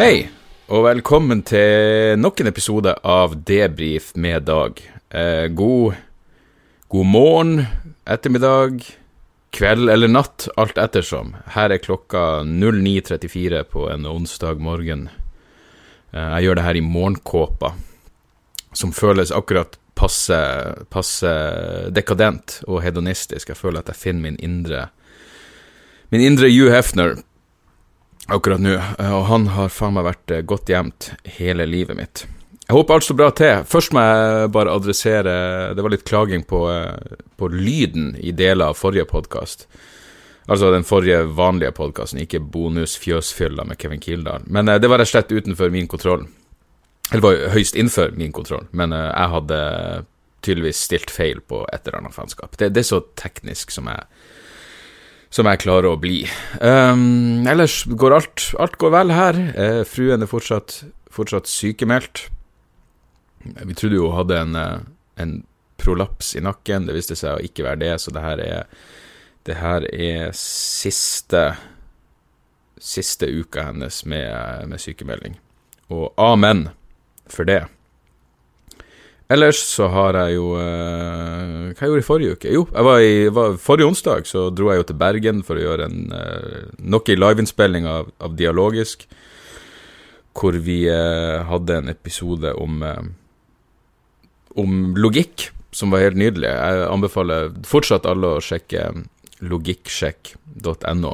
Hei, og velkommen til nok en episode av Debrif med Dag. Eh, god, god morgen, ettermiddag, kveld eller natt, alt ettersom. Her er klokka 09.34 på en onsdag morgen. Eh, jeg gjør det her i morgenkåpa, som føles akkurat passe, passe dekadent og hedonistisk. Jeg føler at jeg finner min indre min indre Hugh Hefner akkurat nå, og han har faen meg vært eh, godt gjemt hele livet mitt. Jeg håper alt står bra til. Først må jeg bare adressere Det var litt klaging på, eh, på lyden i deler av forrige podkast. Altså den forrige vanlige podkasten, ikke bonus-fjøsfylla med Kevin Kildahl. Men eh, det var rett og slett utenfor min kontroll. Eller var høyst innenfor min kontroll, men jeg hadde tydeligvis stilt feil på et eller annet fanskap. Det, det er så teknisk som jeg som jeg klarer å bli. Um, ellers går alt, alt går vel her. Uh, fruen er fortsatt, fortsatt sykemeldt. Vi trodde jo hun hadde en, eh, en, prolaps i nakken, det viste seg å ikke være det, så det her er, det her er siste, siste uka hennes med, med sykemelding. Og amen for det. Ellers så har jeg jo uh, Hva jeg gjorde i forrige uke? Jo, jeg var i, var, forrige onsdag så dro jeg jo til Bergen for å gjøre en uh, nok en liveinnspilling av, av Dialogisk, hvor vi uh, hadde en episode om om logikk, som var helt nydelig. Jeg anbefaler fortsatt alle å sjekke logikksjekk.no.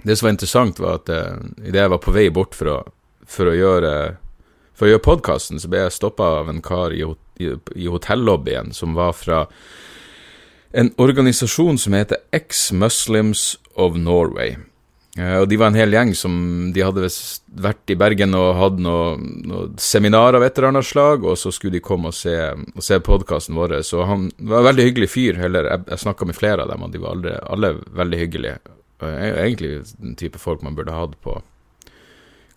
Det som var interessant, var at uh, idet jeg var på vei bort for å, for å gjøre for å gjøre podkasten, så ble jeg stoppa av en kar i, i, i hotellobbyen som var fra en organisasjon som heter Ex-Muslims of Norway. Uh, og De var en hel gjeng som de hadde vært i Bergen og hatt noe, noe seminar av et eller annet slag, og så skulle de komme og se, og se podkasten vår. Så han var en veldig hyggelig fyr. heller. jeg, jeg snakka med flere av dem, og de var alle, alle veldig hyggelige. Egentlig den type folk man burde hatt på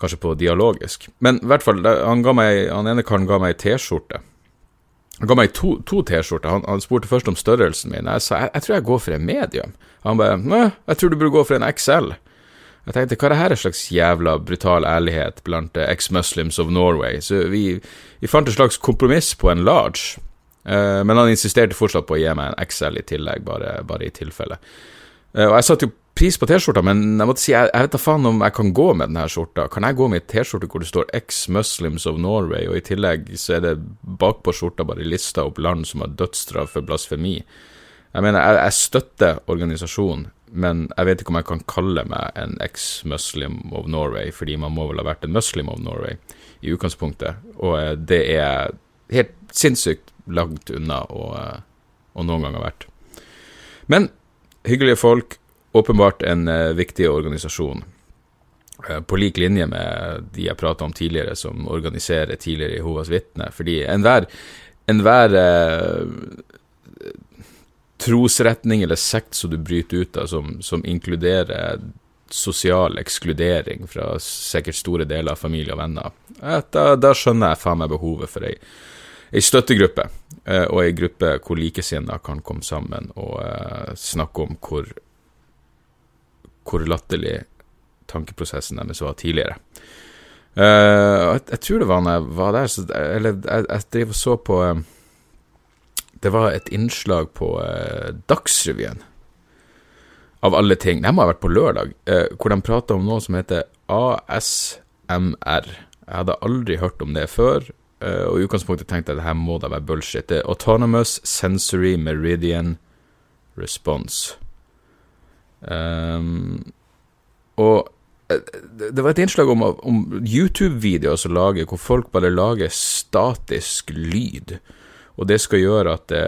Kanskje på dialogisk. Men i hvert fall, han, ga meg, han ene karen ga meg ei T-skjorte. Han ga meg to, T-skjorter. Han, han, spurte først om størrelsen min. Jeg sa jeg, jeg tror jeg går for en medium. Han bare jeg tror du burde gå for en XL. Jeg tenkte hva er det her er slags jævla brutal ærlighet blant uh, ex-muslims of Norway? Så vi, vi, fant et slags kompromiss på en large. Uh, men han insisterte fortsatt på å gi meg en XL i tillegg, bare, bare i tilfelle. Uh, og jeg satt jo pris på T-skjorta, men jeg måtte si, jeg, jeg vet da faen om jeg kan gå med denne skjorta. Kan jeg gå med ei T-skjorte hvor det står Ex-Muslims of Norway, og i tillegg så er det bakpå skjorta bare lista opp land som har dødsstraff for blasfemi? Jeg mener, jeg, jeg støtter organisasjonen, men jeg vet ikke om jeg kan kalle meg en ex-muslim of Norway, fordi man må vel ha vært en muslim of Norway i utgangspunktet, og eh, det er helt sinnssykt langt unna å, å noen gang ha vært. Men hyggelige folk, åpenbart en uh, viktig organisasjon. Uh, på lik linje med de jeg prata om tidligere, som organiserer tidligere Jehovas vitner. Fordi enhver, enhver eh, trosretning eller sekt som du bryter ut av, som, som inkluderer sosial ekskludering fra sikkert store deler av familie og venner, da, da skjønner jeg faen meg behovet for ei, ei støttegruppe, og ei gruppe hvor likesinnede kan komme sammen og snakke om hvor hvor latterlig tankeprosessen deres var tidligere. Uh, jeg, jeg, tror det var når jeg var der, så, eller jeg, jeg drev og så på um, Det var et innslag på uh, Dagsrevyen, av alle ting. Det må ha vært på lørdag, hvor de prata om noe som heter ASMR. Jeg hadde aldri hørt om det før, og i utgangspunktet tenkte jeg at det her må da være bullshit. Det er Autonomous Sensory Meridian Response. Um, og eh, det var et innslag om, om YouTube-videoer som lager, hvor folk bare lager statisk lyd. Og det skal gjøre at det,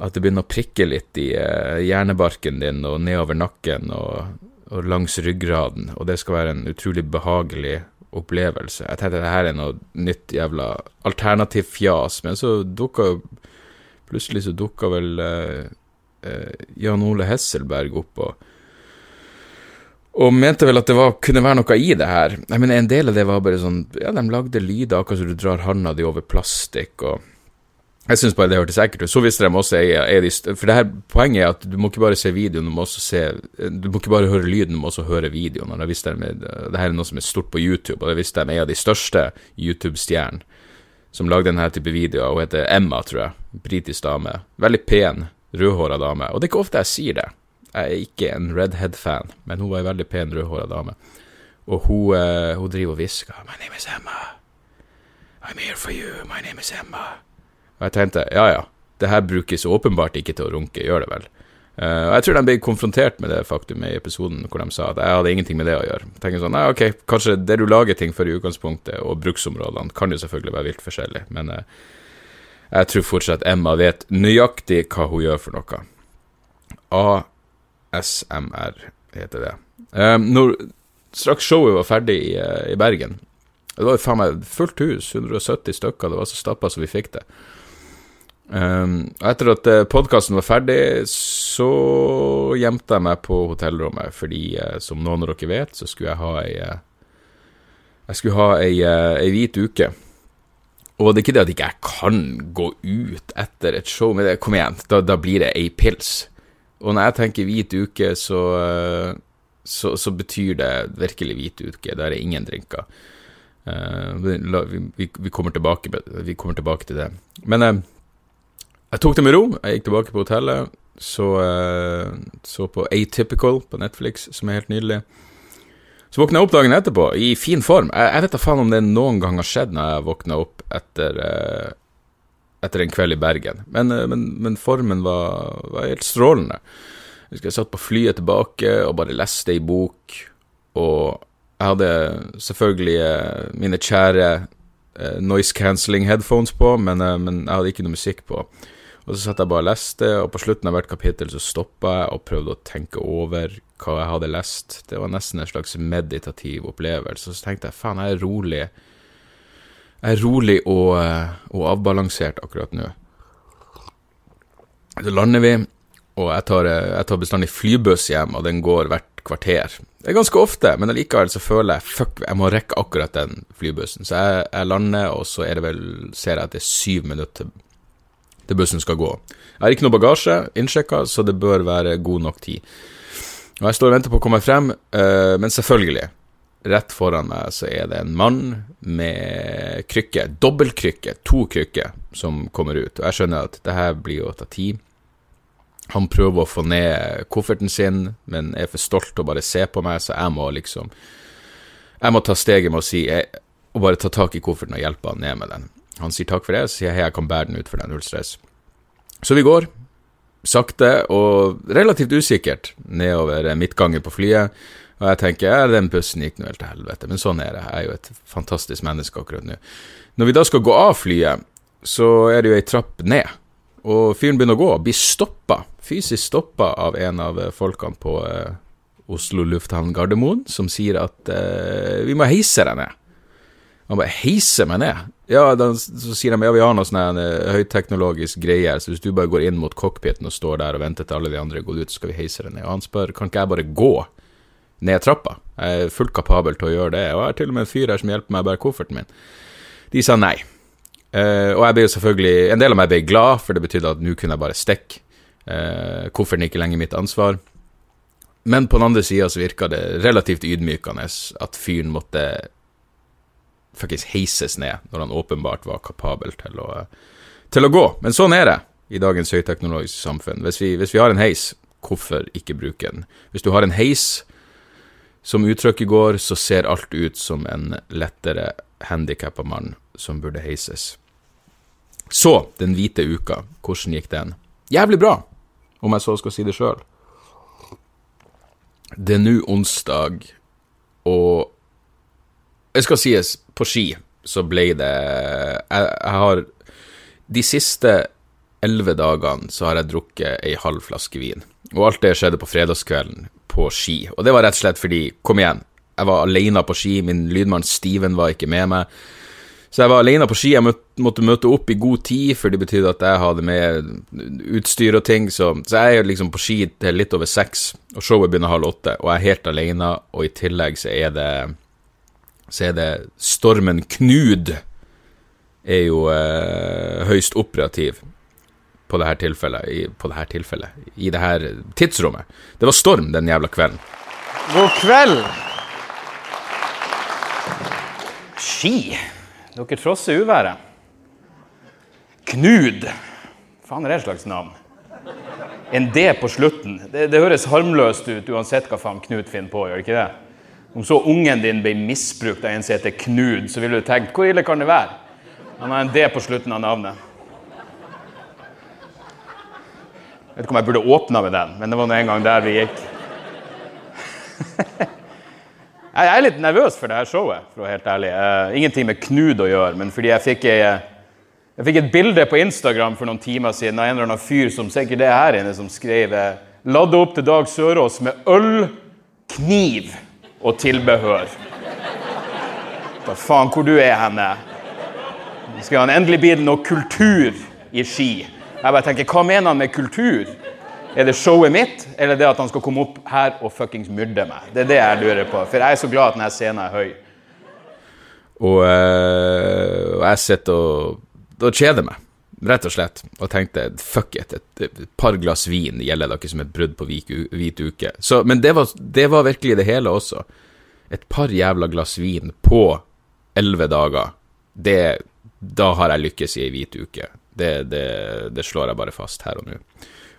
at det begynner å prikke litt i uh, hjernebarken din og nedover nakken og, og, langs ryggraden. Og det skal være en utrolig behagelig opplevelse. Jeg tenkte det her er noe nytt jævla alternativ fjas, men så dukka Plutselig så dukka vel uh, eh, Jan Ole Hesselberg opp og, og mente vel at det var, kunne være noe i det her. Jeg mener, En del av det var bare sånn Ja, de lagde lyder akkurat som du drar handa di over plastikk, og Jeg syns bare det hørtes ekkelt ut. Så visste de også er, er de, For det her poenget er at du må ikke bare se videoen, du må også se Du må ikke bare høre lyden, du må også høre videoen. Og det her er noe som er stort på YouTube, og det visste de er en av de største YouTube-stjernene som lagde denne type videoer. Hun heter Emma, tror jeg. Britisk dame. Veldig pen, rødhåra dame. Og det er ikke ofte jeg sier det. Jeg er ikke en Redhead-fan, men hun var en veldig pen, rødhåra dame. Og hun, uh, hun driver og hvisker 'My name is Emma'. I'm here for you. My name is Emma. Og jeg tenkte ja ja, det her brukes åpenbart ikke til å runke, gjør det vel? Uh, og Jeg tror de ble konfrontert med det faktum i episoden hvor de sa at jeg hadde ingenting med det å gjøre. Tenker sånn, nei, ok, Kanskje det du lager ting for i utgangspunktet, og bruksområdene, kan jo selvfølgelig være vilt forskjellig, men uh, jeg tror fortsatt Emma vet nøyaktig hva hun gjør for noe. ASMR heter det. Um, når straks showet var ferdig i, uh, i Bergen Det var faen meg fullt hus, 170 stykker, det var så stappa som vi fikk det. Um, etter at uh, podkasten var ferdig, så gjemte jeg meg på hotellrommet, fordi uh, som noen av dere vet, så skulle jeg ha ei Jeg skulle ha ei, ei, hvit uke. Og det er ikke det at ikke jeg kan gå ut etter et show, men kom igjen, da, da, blir det ei pils. Og når jeg tenker hvit uke, så, så, så betyr det virkelig hvit uke. Da er det ingen drinker. Vi, vi, vi, kommer tilbake, vi kommer tilbake til det. Men jeg tok det med ro. Jeg gikk tilbake på hotellet, så, så på Atypical på Netflix, som er helt nydelig. Så våkna jeg opp dagen etterpå, i fin form. Jeg, jeg vet da faen om det noen gang har skjedd når jeg våkna opp etter, uh, etter en kveld i Bergen, men, uh, men, men formen var, var, helt strålende. Jeg husker jeg satt på flyet tilbake og bare leste ei bok, og jeg hadde selvfølgelig mine kjære noise cancelling headphones på, men, men jeg hadde ikke noe musikk på. Og så satt jeg bare og leste, og på slutten av hvert kapittel så stoppa jeg og prøvde å tenke over hva jeg hadde lest. Det var nesten en slags meditativ opplevelse. Så tenkte jeg faen, jeg er rolig. Jeg er rolig og, eh, og avbalansert akkurat nå. Så lander vi, og jeg tar, eh, jeg tar bestandig flybuss hjem, og den går hvert kvarter. Det er ganske ofte, men allikevel så føler jeg fuck, jeg må rekke akkurat den flybussen. Så jeg, jeg lander, og så er det vel, ser jeg at det er syv minutter til bussen skal gå. Jeg har ikke noe bagasje innsjekka, så det bør være god nok tid. Og Jeg står og venter på å komme frem, uh, men selvfølgelig, rett foran meg så er det en mann med krykke, dobbeltkrykke, to krykker, som kommer ut. Og jeg skjønner at det her blir å ta tid. Han prøver å få ned kofferten sin, men er for stolt til å bare se på meg, så jeg må liksom Jeg må ta steget med å si og bare ta tak i kofferten og hjelpe han ned med den. Han sier takk for det, så sier jeg hei, jeg kan bære den ut for deg, null stress. Så vi går, sakte og relativt usikkert, nedover midtgangen på flyet. Og jeg tenker ja, den bussen gikk nå helt til helvete, men sånn er det. Jeg er jo et fantastisk menneske akkurat nå. Når vi da skal gå av flyet, så er det jo ei trapp ned. Og fyren begynner å gå, blir stoppa, fysisk stoppa av en av folkene på eh, Oslo lufthavn Gardermoen, som sier at eh, vi må heise deg ned. Han bare heiser meg ned. Ja, den, så sier de ja, vi har noe sånn uh, høyteknologisk greie, så hvis du bare går inn mot cockpiten og står der og venter til alle de andre går ut, så skal vi heise deg ned. Og han spør kan ikke jeg bare gå ned trappa. Jeg er fullt kapabel til å gjøre det, og jeg har til og med en fyr her som hjelper meg å bære kofferten min. De sa nei. Uh, og jeg ble selvfølgelig En del av meg ble glad, for det betydde at nå kunne jeg bare stikke. Uh, kofferten er ikke lenger mitt ansvar. Men på den andre sida så virka det relativt ydmykende at fyren måtte fuckings heises ned, når han åpenbart var kapabel til å, til å gå. Men sånn er det i dagens høyteknologiske samfunn. Hvis vi, hvis vi har en heis, hvorfor ikke bruke den? Hvis du har en heis, som uttrykket går, så ser alt ut som en lettere handikappa mann som burde heises. Så, Den hvite uka, hvordan gikk den? Jævlig bra, om jeg så skal si det sjøl. Det er nå onsdag, og det skal sies, på ski så ble det jeg, jeg har De siste elleve dagene så har jeg drukket ei halv flaske vin. Og alt det skjedde på fredagskvelden på ski. Og det var rett og slett fordi, kom igjen, jeg var alene på ski, min lydmann Steven var ikke med meg. Så jeg var alene på ski, jeg måtte møte opp i god tid, for det betydde at jeg hadde med utstyr og ting. Så, så jeg er liksom på ski til litt over seks, og showet begynner halv åtte, og jeg er helt alene, og i tillegg så er det så er det stormen Knud er jo eh, høyst operativ på det her tilfellet, i, på det her tilfellet, i det her tidsrommet. Det var storm den jævla kvelden. God kveld! Ski. Dere trosser uværet. Knud. Faen er det et slags navn? En D på slutten. Det, det, høres harmløst ut uansett hva faen Knut finner på. gjør det ikke det? Om så ungen din ble misbrukt av en som heter Knud, så ville du tenkt hvor ille kan det være? Han har en D på slutten av navnet. Jeg vet ikke om jeg burde åpna med den, men det var nå en gang der vi gikk. jeg er litt nervøs for det her showet, for å være helt ærlig. Uh, ingenting med Knud å gjøre, men fordi jeg fikk, ei, jeg fikk et bilde på Instagram for noen timer siden av en eller annen fyr som sikkert er her inne, som skrev eh, 'Ladde opp til Dag Sørås med øl, kniv og tilbehør'. Da faen, hvor du er henne? Skal han endelig bli noe kultur i Ski? Jeg bare tenker, Hva mener han med kultur? Er det showet mitt, eller det at han skal komme opp her og fuckings myrde meg? Det er det jeg lurer på, for jeg er så glad at denne scenen er høy. Og, øh, og jeg sitter og, og kjeder meg, rett og slett, og tenkte fuck it, et, par glass vin gjelder da ikke som et brudd på hvit uke. Så, men det var, det var virkelig det hele også. Et par jævla glass vin på elleve dager, det, da har jeg lykkes i ei hvit uke. Det, det, det, slår jeg bare fast her og nå.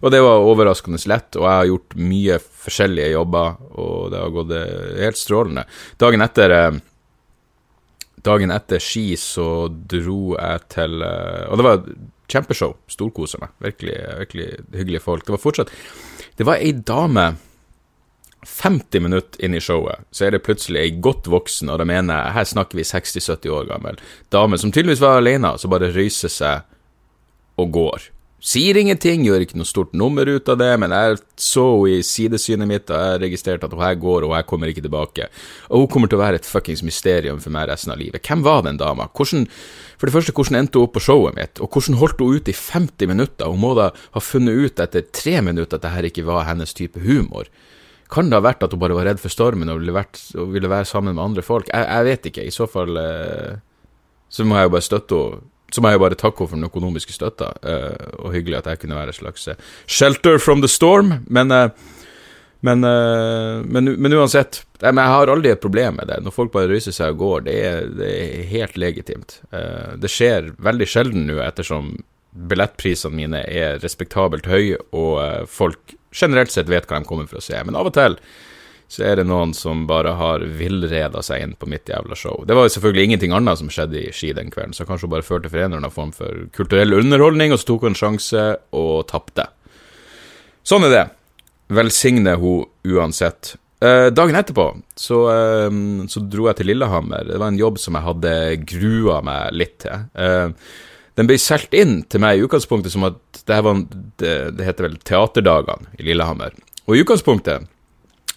Og det var overraskende lett, og jeg har gjort mye forskjellige jobber, og det har gått eh, helt strålende. Dagen etter eh, Dagen etter ski så dro jeg til eh, Og det var kjempeshow. Storkosa meg. Virkelig, virkelig hyggelige folk. Det var fortsatt Det var ei dame 50 minutter inn i showet, så er det plutselig ei godt voksen, og da mener jeg her snakker vi 60-70 år gammel, dame som tydeligvis var alene, så bare røyser seg og går. Sier ingenting, gjør ikke noe stort nummer ut av det, men jeg så henne i sidesynet mitt, og jeg registrerte at hun her går, og jeg kommer ikke tilbake. Og hun kommer til å være et fuckings mysterium for meg resten av livet. Hvem var den dama? Hvordan, for det første, hvordan endte hun opp på showet mitt, og hvordan holdt hun ut i 50 minutter? Hun må da ha funnet ut etter tre minutter at dette ikke var hennes type humor. Kan det ha vært at hun bare var redd for stormen og ville, vært, og ville være sammen med andre folk? Jeg, jeg vet ikke. I så fall eh, så må jeg jo bare støtte henne så må jeg bare takke for den økonomiske støtta, uh, og hyggelig at jeg kunne være et slags uh, shelter from the storm. Men, uh, men, men, men, uansett, jeg har aldri et problem med det. Når folk bare røyser seg og går, det er, det er helt legitimt. det skjer veldig sjelden nå, ettersom billettprisene mine er respektabelt høye, og folk generelt sett vet hva de kommer for å se. Men av og til så er det noen som bare har villreda seg inn på mitt jævla show. Det var jo selvfølgelig ingenting annet som skjedde i Ski den kvelden, så kanskje hun bare førte for en eller annen form for kulturell underholdning, og så tok hun en sjanse og tapte. Sånn er det. Velsigne hun uansett. Eh, dagen etterpå så, eh, så, dro jeg til Lillehammer. Det var en jobb som jeg hadde grua meg litt til. Eh, den ble solgt inn til meg i utgangspunktet som at det, var, det, det heter vel Teaterdagene i Lillehammer. Og i utgangspunktet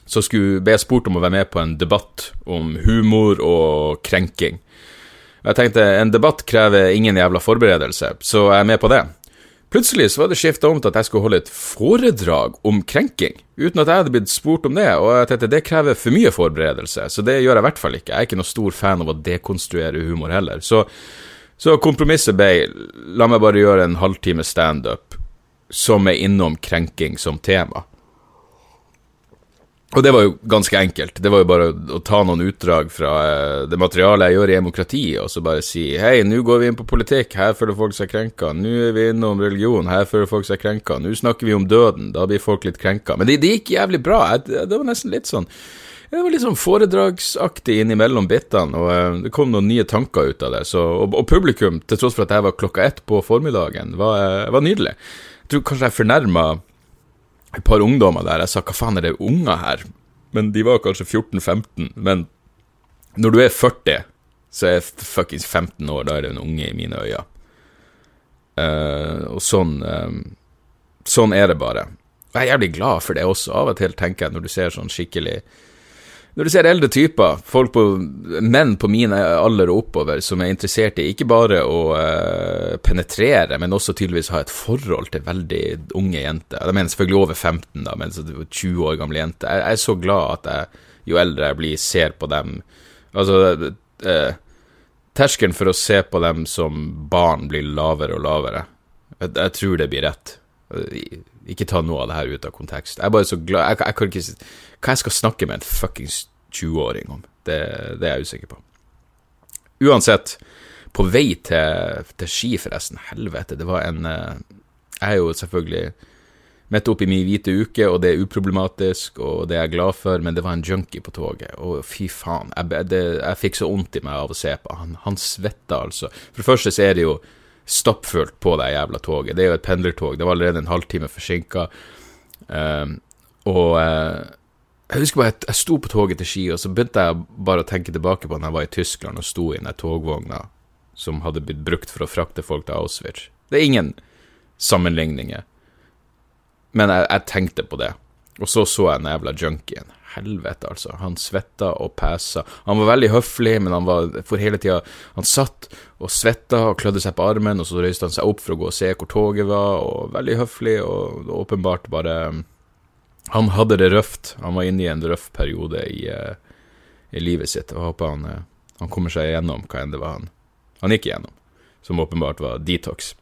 så skulle be spurt om å være med på en debatt om humor og krenking. Jeg tenkte en debatt krever ingen jævla forberedelse, så jeg er med på det. Plutselig så var det skifta om til at jeg skulle holde et foredrag om krenking, uten at jeg hadde blitt spurt om det, og jeg tenkte det krever for mye forberedelse, så det gjør jeg i hvert fall ikke. Jeg er ikke noe stor fan av å dekonstruere humor heller. Så, så kompromisset ble la meg bare gjøre en halvtime standup som er innom krenking som tema. Og det var jo ganske enkelt. Det var jo bare å, ta noen utdrag fra uh, det materialet jeg gjør i demokrati, og så bare si hei, nå går vi inn på politikk, her føler folk seg krenka. Nå er vi innom religion, her føler folk seg krenka. Nå snakker vi om døden, da blir folk litt krenka. Men det, det gikk jævlig bra. Det var nesten litt sånn det var litt sånn foredragsaktig innimellom bitene, og uh, det kom noen nye tanker ut av det. Så, og, og, publikum, til tross for at jeg var klokka ett på formiddagen, var, uh, var nydelig. Jeg tror kanskje jeg fornærma et par ungdommer der. Jeg sa hva faen er det unger her? Men de var kanskje 14-15. Men når du er 40, så er fuckings 15 år, da er det en unge i mine øyne. Uh, og sånn um, Sånn er det bare. Og jeg er jævlig glad for det også. Av og til tenker jeg, når du ser sånn skikkelig når du ser eldre typer, folk på, menn på min alder og oppover, som er interessert i ikke bare å uh, penetrere, men også tydeligvis ha et forhold til veldig unge jenter. Jeg mener selvfølgelig over 15, da, men 20 år gamle jenter. Jeg, jeg, er så glad at jeg, jo eldre jeg blir, ser på dem Altså uh, terskelen for å se på dem som barn blir lavere og lavere. Jeg, jeg tror det blir rett. Ikke ta noe av det her ut av kontekst. Jeg er bare så glad Jeg, jeg kan ikke Hva jeg skal snakke med en fuckings 20-åring om? Det, det, er jeg usikker på. Uansett, på vei til, til ski, forresten, helvete, det var en eh, Jeg er jo selvfølgelig midt oppi min hvite uke, og det er uproblematisk, og det er jeg glad for, men det var en junkie på toget, og fy faen, jeg, jeg fikk så vondt i meg av å se på. Han, han svetta, altså. For det første så er det jo stappfullt på det jævla toget. Det er jo et pendlertog. Det var allerede en halvtime forsinka. Um, og uh, jeg husker bare at jeg sto på toget til Ski, og så begynte jeg bare å tenke tilbake på da jeg var i Tyskland og sto i den togvogna som hadde blitt brukt for å frakte folk til Auschwitz. Det er ingen sammenligninger. Men jeg, jeg tenkte på det. Og så så jeg den jævla junkien. Helvete, altså. Han svetta og pesa. Han var veldig høflig, men han var for hele tida Han satt og svetta og klødde seg på armen, og så røyste han seg opp for å gå og se hvor toget var, og veldig høflig, og åpenbart bare Han hadde det røft. Han var inne i en røff periode i, uh, i livet sitt, jeg håper han, uh, han kommer seg igjennom hva enn det var han, han gikk igjennom, som åpenbart var detox.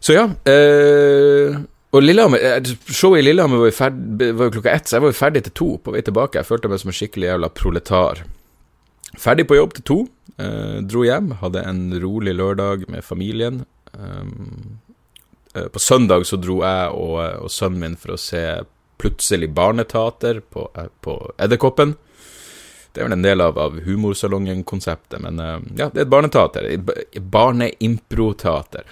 Så ja. Uh, og Lillehammer, eh, Showet i Lillehammer var jo, var jo klokka ett, så jeg var jo ferdig til to på vei tilbake. Jeg følte meg som en skikkelig jævla proletar. Ferdig på jobb til to. Eh, dro hjem, hadde en rolig lørdag med familien. Um, eh, på søndag så dro jeg og, og, sønnen min for å se plutselig barneteater på, eh, på Edderkoppen. Det er vel en del av, av humorsalongen-konseptet, men eh, ja, det er et barneteater. Barneimproteater.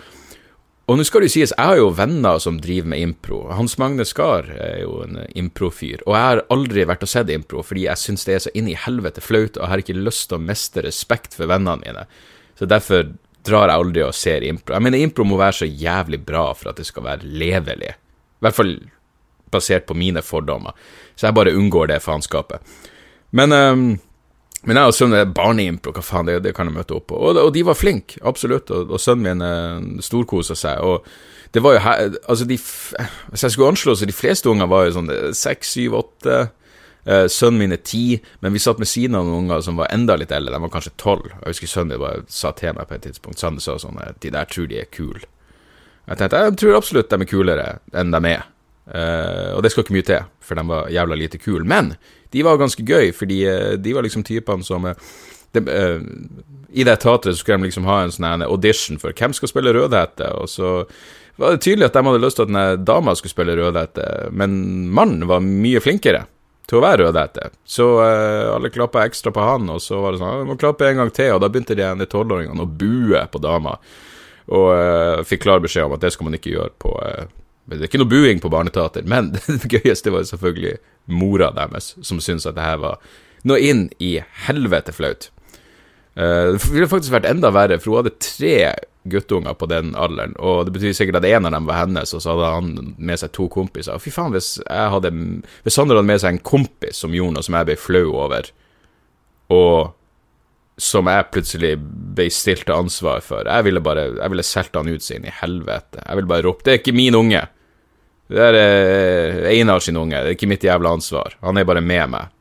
Og nå skal det jo sies, jeg har jo venner som driver med impro. Hans Magne Skar er jo en improfyr. Og jeg har aldri vært og sett impro fordi jeg syns det er så inn i helvete flaut, og jeg har ikke lyst til å miste respekt for vennene mine. Så derfor drar jeg aldri og ser impro. Jeg mener, impro må være så jævlig bra for at det skal være levelig. I hvert fall basert på mine fordommer. Så jeg bare unngår det faenskapet. Men um, men jeg og sønnen er barneimpro, hva faen, det, det, kan jeg møte opp på. Og, og de var flinke, absolutt, og, og sønnen min uh, storkosa seg. Og det var jo her Altså, de Hvis jeg skulle anslå, så de fleste unger var jo sånn eh, seks, syv, åtte. Uh, sønnen min er ti, men vi satt med siden av noen unger som var enda litt eldre, de var kanskje tolv. Jeg husker sønnen min bare sa til meg på et tidspunkt Sander sa sånn De der tror de er kule. Jeg tenkte jeg tror absolutt de er kulere enn de er. Uh, og det skal ikke mye til, for de var jævla lite kule. Men de var ganske gøy, fordi uh, de var liksom typene som uh, I det teatret så skulle de liksom ha en sånn audition for hvem skal spille Rødhette, og så var det tydelig at de hadde lyst til at dama skulle spille Rødhette, men mannen var mye flinkere til å være Rødhette. Så alle klappa ekstra på han, og så var det sånn må klappe en gang til, og da begynte de tolvåringene å bue på dama, og fikk klar beskjed om at det skal man ikke gjøre på det er ikke noe buing på barneteater, men det gøyeste var selvfølgelig mora deres, som syntes at det her var noe inn i helvete flaut. Uh, det ville faktisk vært enda verre, for hun hadde tre guttunger på den alderen, og det betyr sikkert at en av dem var hennes, og så hadde han med seg to kompiser. Fy faen, hvis jeg hadde Hvis Sander hadde med seg en kompis som gjorde noe som jeg ble flau over, og som jeg plutselig ble stilt til ansvar for. Jeg ville bare Jeg ville solgt han ut sin i helvete. Jeg ville bare ropt 'Det er ikke min unge'. Det er eh, Einar sin unge, det er ikke mitt jævla ansvar. Han er bare med meg.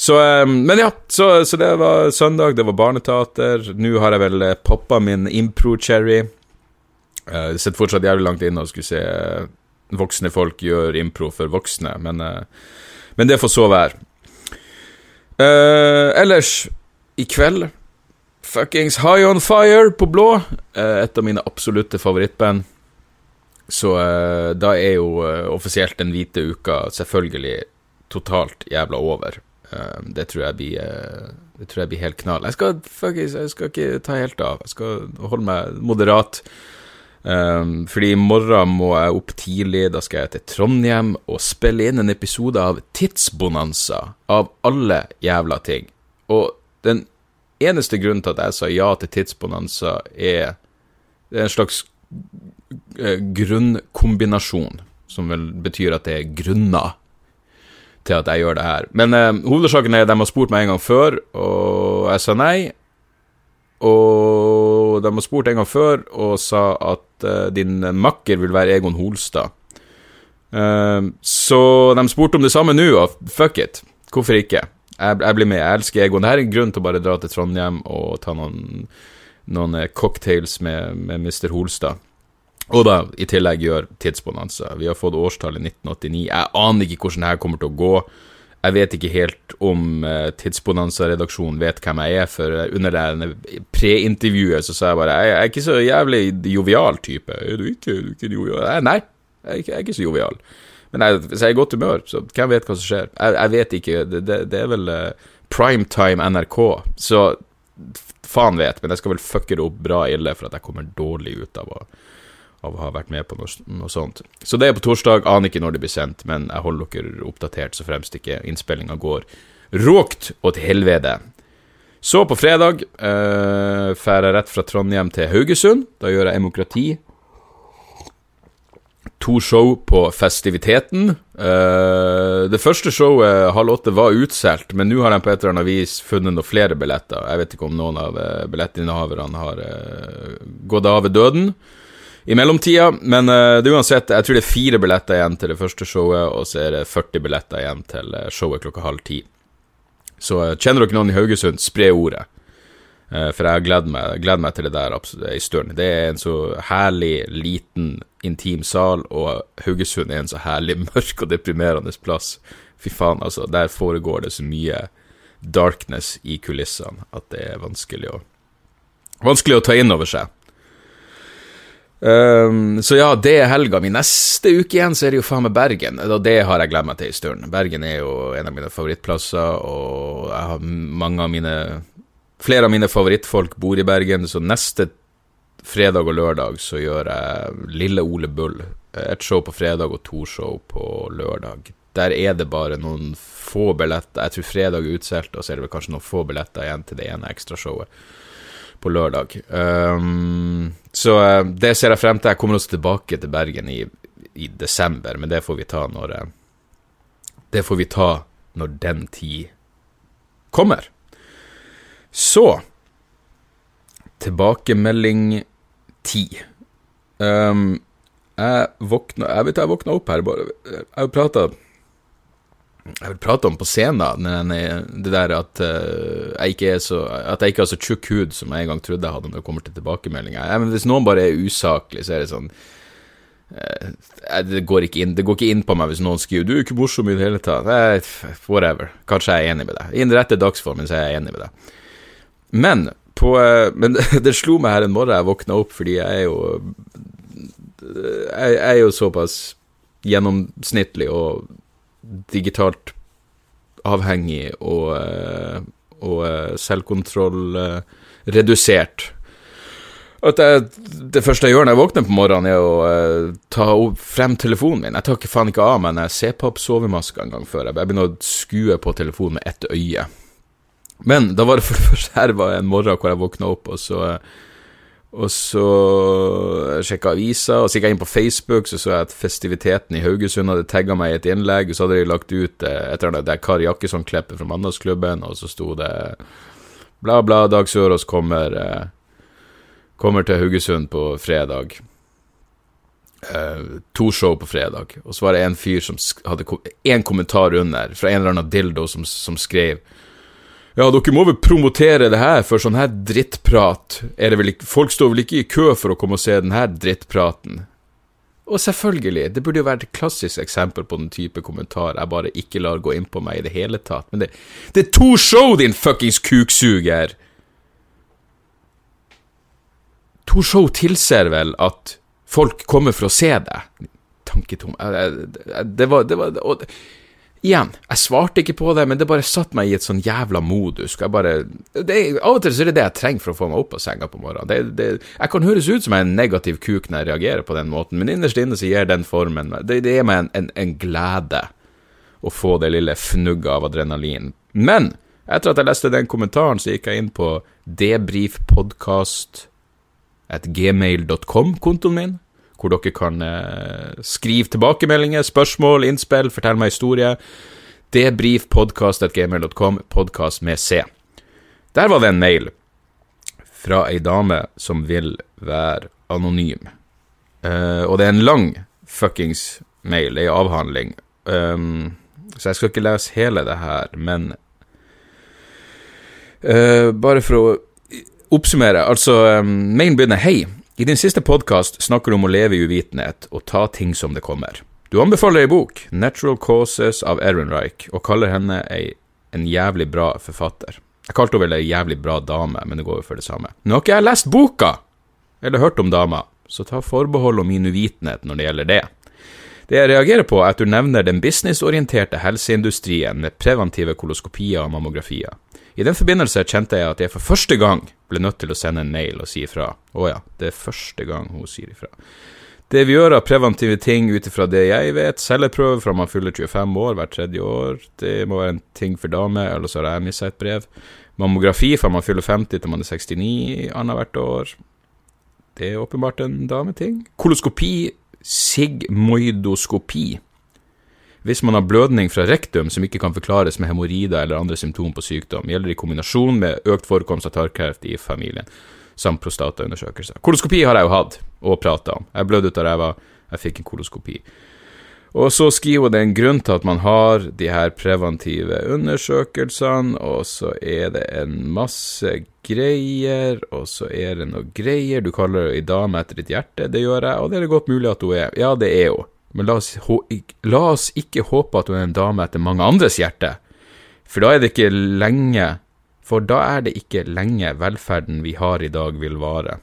Så, eh, men ja, så, så, det var søndag, det var barneteater. Nå har jeg vel eh, poppa min impro-cherry. Uh, det sitter fortsatt jævlig langt inne å skulle se voksne folk gjøre impro for voksne, men, men det får så være. ellers, i kveld Fuckings High On Fire på blå. et av mine absolutte favorittband. Så uh, da er jo uh, offisielt den hvite uka selvfølgelig totalt jævla over. Uh, det tror blir Det tror jeg blir helt knall. Jeg skal, fuckings, jeg skal ikke ta helt av. Jeg skal holde meg moderat. Um, fordi i morgen må jeg opp tidlig. Da skal jeg til Trondheim og spille inn en episode av Tidsbonanza. Av alle jævla ting. Og den eneste grunnen til at jeg sa ja til Tidsbonanza, er Det er en slags grunnkombinasjon, som vel betyr at det er grunner til at jeg gjør det her. Men eh, hovedsaken er at de har spurt meg en gang før, og jeg sa nei. Og de har spurt en gang før og sa at eh, din makker vil være Egon Holstad. Eh, så de spurte om det samme nå, og fuck it. Hvorfor ikke? Jeg, jeg blir med. Jeg elsker Egon. Det her er en grunn til å bare dra til Trondheim og ta noen, noen eh, cocktails med, med Mr. Holstad. Og da i tillegg gjør tidsbonanza. Vi har fått årstallet 1989. Jeg aner ikke hvordan det her kommer til å gå. Jeg vet ikke helt om eh, Tidsbonanza-redaksjonen vet hvem jeg er, for under det pre-intervjuet så sa jeg bare jeg, jeg er ikke så jævlig jovial type. Er du ikke, er du ikke jovial? Nei, jeg er ikke, jeg er ikke så jovial. Men jeg, hvis jeg er i godt humør, så hvem vet hva som skjer? Jeg, jeg vet ikke. Det, det, det er vel uh, primetime NRK, så faen vet, men jeg skal vel fucke det opp bra ille for at jeg kommer dårlig ut av å av å ha vært med på noe, noe, sånt. Så det er på torsdag. Aner ikke når det blir sendt, men jeg holder dere oppdatert så fremst ikke innspillinga går råkt og til helvete. Så på fredag uh, jeg rett fra Trondheim til Haugesund. Da gjør jeg Demokrati. To show på Festiviteten. Eh, det første showet, halv åtte, var utsolgt, men nå har de på et eller annet vis funnet noen flere billetter. Jeg vet ikke om noen av uh, billettinnehaverne har eh, gått av ved døden i mellomtida. Men uh, det uansett, jeg tror det er fire billetter igjen til det første showet, og så er det 40 billetter igjen til uh, showet klokka halv ti. Så uh, kjenner dere noen i Haugesund, spre ordet. for jeg gleder meg, gleder meg til det der en stund. Det er en så herlig, liten, intim sal, og Haugesund er en så herlig mørk og deprimerende plass. Fy faen, altså. Der foregår det så mye darkness i kulissene at det er vanskelig å Vanskelig å ta inn over seg. Um, så ja, det er helga mi. Neste uke igjen så er det jo faen meg Bergen. Og det har jeg glemt meg til i stund. Bergen er jo en av mine favorittplasser, og jeg har mange av mine Flere av mine favorittfolk bor i Bergen, så neste fredag og lørdag så gjør jeg Lille Ole Bull. Et show på fredag og to show på lørdag. Der er det bare noen få billetter. Jeg tror fredag er utsolgt, og så er det vel kanskje noen få billetter igjen til det ene ekstrashowet på lørdag. Um, så uh, det ser jeg frem til. Jeg kommer også tilbake til Bergen i, i desember, men det får vi ta når uh, Det får vi ta når den tid kommer. Så Tilbakemelding ti. Um, jeg våkna Jeg vet jeg våkna opp her, bare Jeg har prata jeg vil prate om på scenen, det der at, uh, jeg ikke så, at jeg ikke har så tjukk hud som jeg en gang trodde jeg hadde når det kommer til tilbakemeldinger. Hvis noen bare er usaklig, så er det sånn uh, det, går ikke inn, det går ikke inn på meg hvis noen skriver 'du er ikke morsom i det hele tatt'. Uh, whatever. Kanskje jeg er enig med deg. I den rette dagsformen så er jeg enig med deg. Men, på, men det slo meg her en morgen jeg våkna opp, fordi jeg er jo Jeg, jeg er jo såpass gjennomsnittlig og digitalt avhengig og, eh, og eh, selvkontroll eh, redusert. Jeg, det første jeg gjør når jeg våkner på morgenen, er å uh, ta frem telefonen min. Jeg tar ikke faen ikke av meg når jeg ser på sovemaska en gang før. Jeg begynner å skue på telefonen med ett øye. Men da var det for det første her var en morgen hvor jeg våkna opp, og så og så sjekka avisa, og så gikk jeg inn på Facebook, så så jeg at festiviteten i Haugesund hadde tagga meg i et innlegg, og så hadde de lagt ut eh, et eller annet Kari Jakkesson-klippet fra Mandagsklubben, og så sto det bla, bla, Dag Sørås kommer, eh, kommer til Haugesund på fredag. Uh, to show på fredag, og så var det en fyr som hadde én kommentar under, fra en eller annen dildo, som, som skrev ja, dere må vel promotere det her, for sånn her drittprat er det vel ikke Folk står vel ikke i kø for å komme og se den her drittpraten? Og selvfølgelig, det burde jo være et klassisk eksempel på den type kommentar jeg bare ikke lar gå inn på meg i det hele tatt. Men det, det er to show, din fuckings kuksuger! To show tilser vel at folk kommer for å se deg. Tanketom Det var, det var og, Igjen, jeg svarte ikke på det, men det bare satte meg i et sånn jævla modus. Jeg bare, det, av og til så er det det jeg trenger for å få meg opp av senga på morgenen. Det, det, jeg kan høres ut som jeg er en negativ kuk når jeg reagerer på den måten, men innerst inne så gir den formen Det, gir meg en, en, en, glede å få det lille fnugget av adrenalin. Men etter at jeg leste den kommentaren, så gikk jeg inn på debrifpodkast at gmail.com-kontoen min hvor dere kan eh, skrive tilbakemeldinger, spørsmål, innspill, fortelle meg historie. Debrifpodkast.gmail.com, podkast med C. Der var det en mail fra ei dame som vil være anonym. Uh, og det er en lang fuckings mail, ei avhandling. Um, så jeg skal ikke lese hele det her, men uh, bare for å oppsummere, altså um, Mailen begynner Hei. I din siste podkast snakker du om å leve i uvitenhet og ta ting som det kommer. Du anbefaler ei bok, 'Natural Causes' av Ehrenreich, og kaller henne ei, en jævlig bra forfatter. Jeg kalte henne vel ei jævlig bra dame, men det går jo for det samme. Nå har ikke jeg lest boka, eller hørt om dama, så ta forbehold om min uvitenhet når det gjelder det. Det jeg reagerer på, er at du nevner den businessorienterte helseindustrien med preventive koloskopier og mammografier. I den forbindelse kjente jeg at jeg for første gang ble nødt til å sende en mail og si ifra. Å ja, det er første gang hun sier ifra. Det vi gjør av preventive ting ut ifra det jeg vet, celleprøve fra man fyller 25 år hvert tredje år, det må være en ting for damer, eller så har jeg mista et brev. Mammografi fra man fyller 50 til man er 69 annethvert år. Det er åpenbart en dameting. Koloskopi, sigmoidoskopi. Hvis man har blødning fra rektum som ikke kan forklares med hemoroider eller andre symptomer på sykdom, gjelder i kombinasjon med økt forekomst av tarmkreft i familien samt prostataundersøkelse. Koloskopi har jeg jo hatt og prata om. Jeg blødde ut av ræva, jeg fikk en koloskopi. Og så skriver det en grunn til at man har de her preventive undersøkelsene, og så er det en masse greier, og så er det noe greier. Du kaller ei dame etter ditt hjerte, det gjør jeg, og det er det godt mulig at hun er. Ja, det er hun. Men la oss, la oss ikke håpe at hun er en dame etter mange andres hjerte, for da er det ikke lenge for da er det ikke lenge velferden vi har i dag vil vare.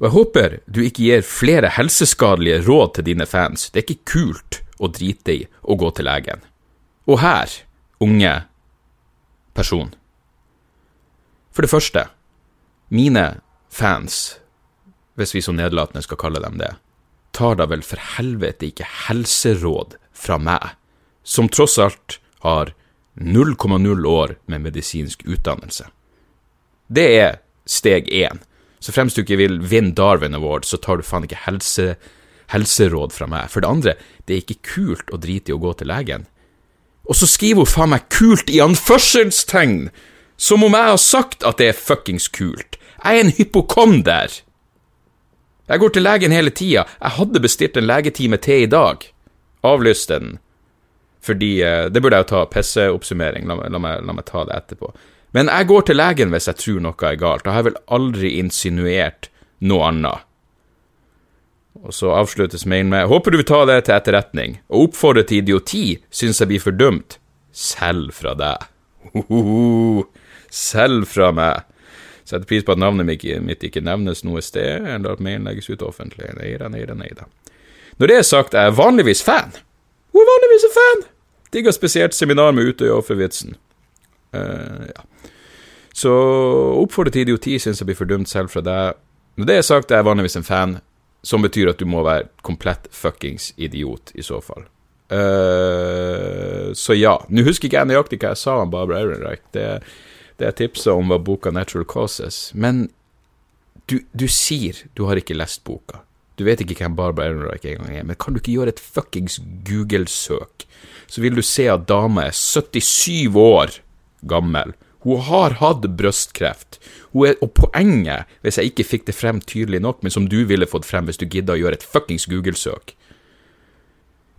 Og jeg håper du ikke gir flere helseskadelige råd til dine fans, det er ikke kult å drite i å gå til legen. Og her, unge person. For det første, mine fans, hvis vi så nedlatende skal kalle dem det, tar da vel for helvete ikke helseråd fra meg, som tross alt har 0,0 år med medisinsk utdannelse. Det er steg én. Så fremst du ikke vil vinne Darwin Award, så tar du faen ikke helse, helseråd fra meg. For det andre, det er ikke kult å drite i å gå til legen. Og så skriver hun faen meg 'kult' i anførselstegn! Som om jeg har sagt at det er fuckings kult. Jeg er en hypokonder. Jeg går til legen hele tida. Jeg hadde bestilt en legetime til i dag. Avlyste den. Fordi eh, Det burde jeg jo ta pisseoppsummering, la, la, meg, la meg ta det etterpå. Men jeg går til legen hvis jeg tror noe er galt. Jeg har vel aldri insinuert noe annet. Og så avsluttes mailen med Håper du vil ta det til etterretning. og oppfordre til idioti syns jeg blir for dumt. Selv fra deg. Hohoho. Selv fra meg. Setter pris på at navnet mitt ikke nevnes noe sted, eller at mailen legges ut offentlig. Nei da, nei da, nei da. Når det er sagt, er jeg vanligvis fan. Hun er vanligvis en fan! Digger spesielt seminar med Utøya-offervitsen. Uh, eh, ja. Så oppfordre til idioti syns jeg blir fordømt selv fra deg. Når det er sagt, er jeg vanligvis en fan, som betyr at du må være komplett fuckings idiot, i så fall. Uh, så ja. Nå husker ikke jeg nøyaktig hva jeg sa om Barbara Ehrenreich. Det, det jeg tipsa om, var boka 'Natural Causes'. Men du, du sier du har ikke lest boka. Du vet ikke hvem Barbara Ehrenreich engang er, men kan du ikke gjøre et fuckings Google-søk, så vil du se at dama er 77 år gammel. Hun har hatt brystkreft. Og poenget, hvis jeg ikke fikk det frem tydelig nok, men som du ville fått frem hvis du gidda å gjøre et fuckings Google-søk,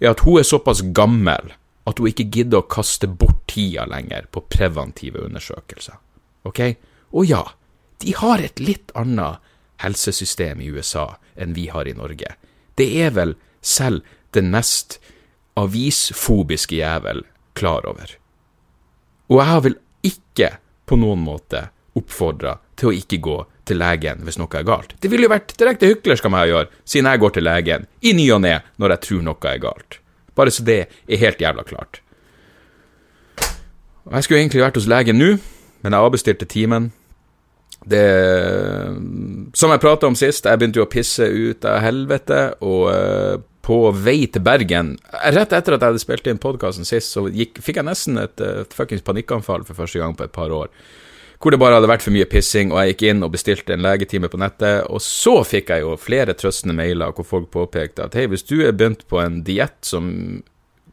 er at hun er såpass gammel at hun ikke gidder å kaste bort tida lenger på preventive undersøkelser. Ok? Og ja, de har et litt annet helsesystem i USA enn vi har i Norge. Det er vel selv den mest avisfobiske jævel klar over. Og jeg har vel ikke på noen måte oppfordra til å ikke gå til legen hvis noe er galt. Det ville jo vært direkte hyklersk av meg å gjøre, siden jeg går til legen i ny og ne når jeg tror noe er galt. Bare så det er helt jævla klart. Jeg skulle egentlig vært hos legen nå, men jeg avbestilte timen det Som jeg prata om sist, jeg begynte jo å pisse ut av helvete, og uh, på vei til Bergen Rett etter at jeg hadde spilt inn podkasten sist, så gikk, fikk jeg nesten et uh, fuckings panikkanfall for første gang på et par år. Hvor det bare hadde vært for mye pissing, og jeg gikk inn og bestilte en legetime på nettet. Og så fikk jeg jo flere trøstende mailer hvor folk påpekte at hei, hvis du er begynt på en diett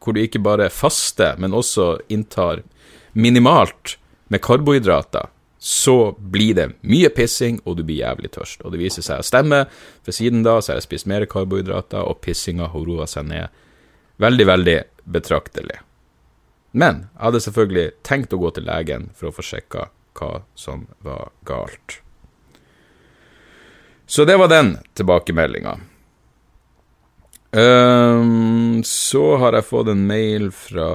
hvor du ikke bare faster, men også inntar minimalt med karbohydrater så blir det mye pissing, og du blir jævlig tørst. Og det viser seg å stemme, for siden da så har jeg spist mer karbohydrater, og pissinga har roa seg ned veldig, veldig betraktelig. Men jeg hadde selvfølgelig tenkt å gå til legen for å få sjekka hva som var galt. Så det var den tilbakemeldinga. Um, så har jeg fått en mail fra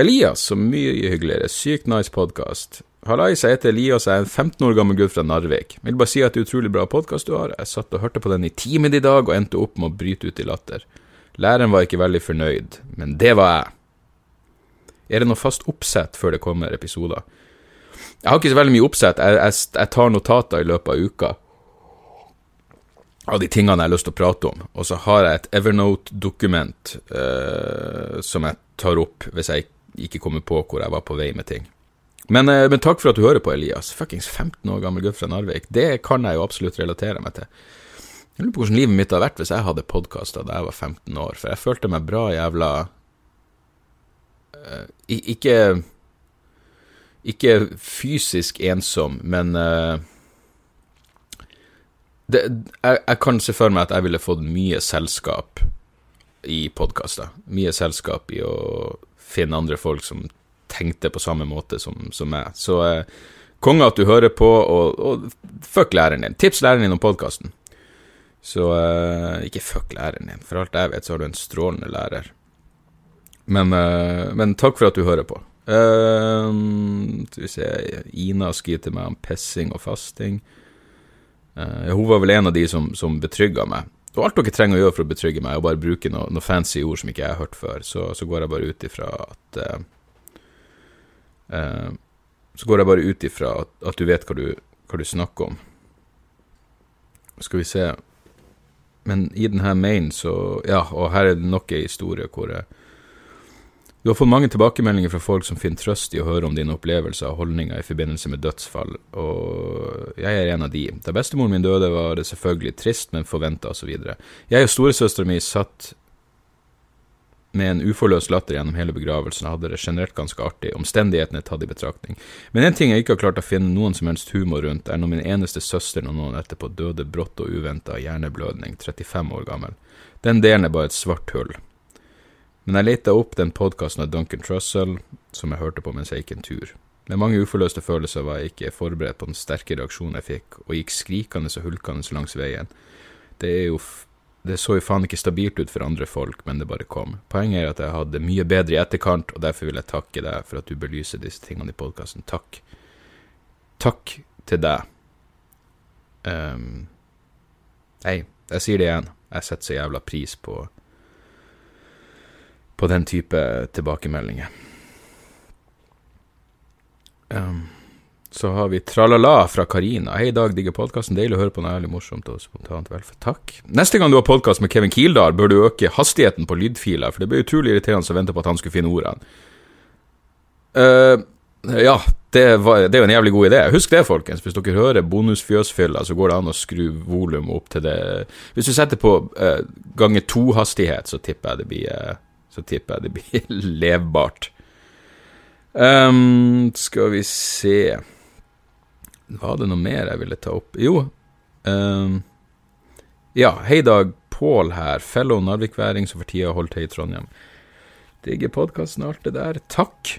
Elias, som mye hyggeligere. Sykt nice podkast. Hallais, jeg heter Elias, jeg er en 15 år gammel gutt fra Narvik. Jeg vil bare si at det er utrolig bra podkast du har. Jeg satt og hørte på den i timen i dag, og endte opp med å bryte ut i latter. Læreren var ikke veldig fornøyd, men det var jeg. Er det noe fast oppsett før det kommer episoder? Jeg har ikke så veldig mye oppsett. Jeg, jeg, jeg tar notater i løpet av uka av de tingene jeg har lyst til å prate om. Og så har jeg et Evernote-dokument eh, som jeg tar opp hvis jeg ikke kommer på hvor jeg var på vei med ting. Men, eh, men takk for at du hører på, Elias. Fuckings 15 år gammel gutt fra Narvik. Det kan jeg jo absolutt relatere meg til. Jeg lurer på hvordan livet mitt hadde vært hvis jeg hadde podkasta da jeg var 15 år, for jeg følte meg bra jævla eh, Ikke Ikke fysisk ensom, men det, jeg, jeg, kan se for meg at jeg ville fått mye selskap i podkaster. Mye selskap i å finne andre folk som tenkte på samme måte som, som meg. Så eh, konge at du hører på, og, og fuck læreren din. Tips læreren din om podkasten. Så eh, ikke fuck læreren din. For alt jeg vet, så har du en strålende lærer. Men, eh, men takk for at du hører på. Uh, skal vi se Ina skriver til meg om pissing og fasting. Uh, hun var vel en av de som, som betrygga meg. Og alt dere trenger å gjøre for å betrygge meg, er å bare bruke noen noe fancy ord som ikke jeg har hørt før. Så, så går jeg bare ut ifra at uh, uh, Så går jeg bare ut ifra at, at, du vet hva du, hva du snakker om. Skal vi se Men i denne mailen så Ja, og her er det nok ei historie hvor jeg du har fått mange tilbakemeldinger fra folk som finner trøst i å høre om dine opplevelser og holdninger i forbindelse med dødsfall, og jeg er en av de. Da bestemoren min døde, var det selvfølgelig trist, men forventa osv. Jeg og storesøstera mi satt med en uforløst latter gjennom hele begravelsen og hadde det generelt ganske artig, omstendighetene tatt i betraktning. Men en ting jeg ikke har klart å finne noen som helst humor rundt, er når min eneste søster noen år etterpå døde brått og uventa av hjerneblødning, 35 år gammel. Den delen er bare et svart hull. Men jeg leita opp den podkasten av Duncan Trussell som jeg hørte på mens jeg gikk en tur. Med mange uforløste følelser var jeg ikke forberedt på den sterke reaksjonen jeg fikk, og gikk skrikende og hulkende langs veien. Det er jo det så jo faen ikke stabilt ut for andre folk, men det bare kom. Poenget er at jeg hadde mye bedre i etterkant, og derfor vil jeg takke deg for at du belyser disse tingene i podkasten. Takk. Takk til deg. Um, Hei, jeg sier det igjen. Jeg setter så jævla pris på på den type tilbakemeldinger. Um, så har vi Tralala fra Karina. Hei, Dag, digger podkasten. Deilig å høre på noe ærlig morsomt og spontant velferd. Takk. Neste gang du har podkast med Kevin Kildahl, bør du øke hastigheten på lydfiler, for det blir utrolig irriterende å vente på at han skulle finne ordene. Uh, ja, det, var, det, er jo en jævlig god idé. Husk det, folkens. Hvis dere hører bonusfjøsfylla, så går det an å skru volumet opp til det Hvis du setter på uh, ganger to-hastighet, så tipper jeg det blir uh, så tipper jeg det blir levbart. Um, skal vi se Var det noe mer jeg ville ta opp? Jo. Um, ja, hei Dag. Pål her, fellow narvikværing som for tida holder til i Trondheim. Digger podkasten og alt det der. Takk.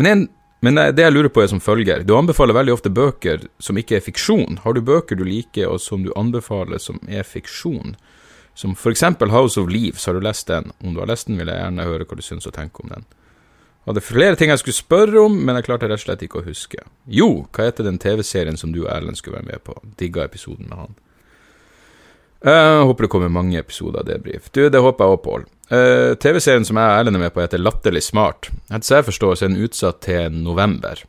Men, en, men, det jeg lurer på, er som følger. Du anbefaler veldig ofte bøker som ikke er fiksjon. Har du bøker du liker, og som du anbefaler som er fiksjon? Som for eksempel House of Leaves, har du lest den? Om du har lest den, vil jeg gjerne høre hva du syns og tenker om den. Jeg hadde flere ting jeg skulle spørre om, men jeg klarte rett og slett ikke å huske. Jo, hva heter den TV-serien som du og Erlend skulle være med på? Digga episoden med han. Uh, jeg håper det kommer mange episoder av debrief. Du, det håper jeg òg, Pål. Uh, TV-serien som jeg og Erlend er med på, heter Latterlig smart. Etter jeg forstår, så er den utsatt til november.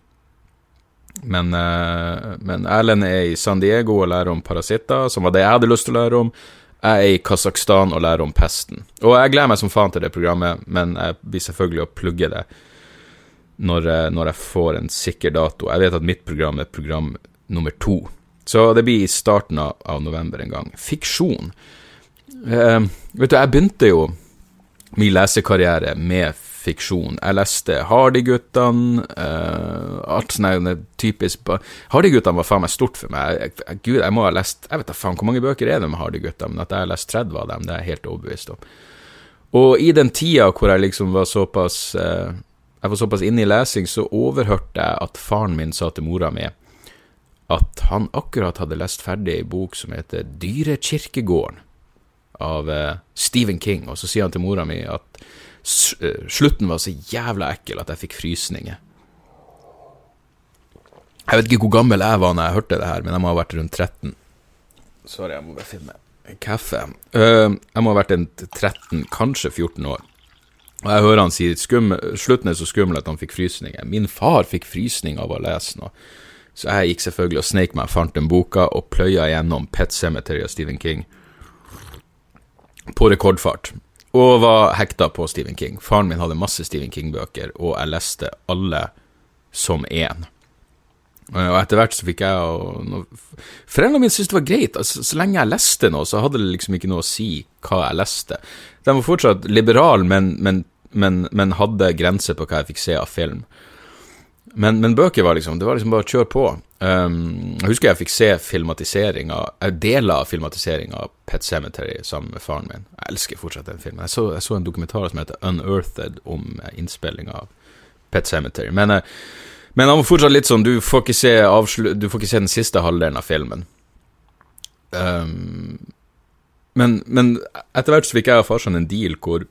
Men, uh, men Erlend er i San Diego og lærer om parasitter, som var det jeg hadde lyst til å lære om. Jeg er i Kasakhstan og lærer om pesten. Og jeg gleder meg som faen til det programmet, men jeg blir selvfølgelig å plugge det når, når jeg får en sikker dato. Jeg vet at mitt program er program nummer to. Så det blir i starten av, av november en gang. Fiksjon. Eh, vet du, jeg begynte jo min lesekarriere med fiksjon. Jeg leste Hardy-guttene, uh, alt sånn typisk Hardy-guttene var faen meg stort for meg. Jeg, jeg, gud, jeg må ha lest Jeg vet da faen hvor mange bøker er det med Hardy-guttene, men at jeg har lest 30 av dem, det er jeg helt overbevist om. Og i den tida hvor jeg liksom var såpass uh, jeg var såpass inne i lesing, så overhørte jeg at faren min sa til mora mi at han akkurat hadde lest ferdig ei bok som heter Dyrekirkegården av uh, Stephen King, og så sier han til mora mi at slutten var så jævla ekkel at jeg fikk frysninger. Jeg vet ikke hvor gammel jeg var når jeg hørte det her, men jeg må ha vært rundt 13. Sorry, jeg må bare finne kaffe. Uh, jeg må ha vært en 13, kanskje 14 år. Og jeg hører han si slutten er så skummel at han fikk frysninger. Min far fikk frysning av å lese noe. Så jeg gikk selvfølgelig og sneik meg, fant den boka og pløya gjennom Pet Cemetery av Stephen King på rekordfart. Og var hekta på Stephen King. Faren min hadde masse Stephen King-bøker, og jeg leste alle som én. Og etter hvert så fikk jeg og Foreldrene mine syntes det var greit. Altså, så lenge jeg leste noe, så hadde det liksom ikke noe å si hva jeg leste. De var fortsatt liberale, men, men, men, men hadde grenser på hva jeg fikk se av film. Men, bøker var liksom Det var liksom bare å kjøre på. Um, jeg husker jeg fikk se filmatiseringa eh, Deler av filmatiseringa av Pet Cemetery sammen med faren min. Jeg elsker fortsatt den filmen. Jeg så, jeg så en dokumentar som heter Unearthed om eh, innspillinga av Pet Cemetery. Men, uh, men han var fortsatt litt sånn Du får ikke se, du får ikke se den siste halvdelen av filmen. Um, men, men etter hvert så fikk jeg og farsan en deal hvor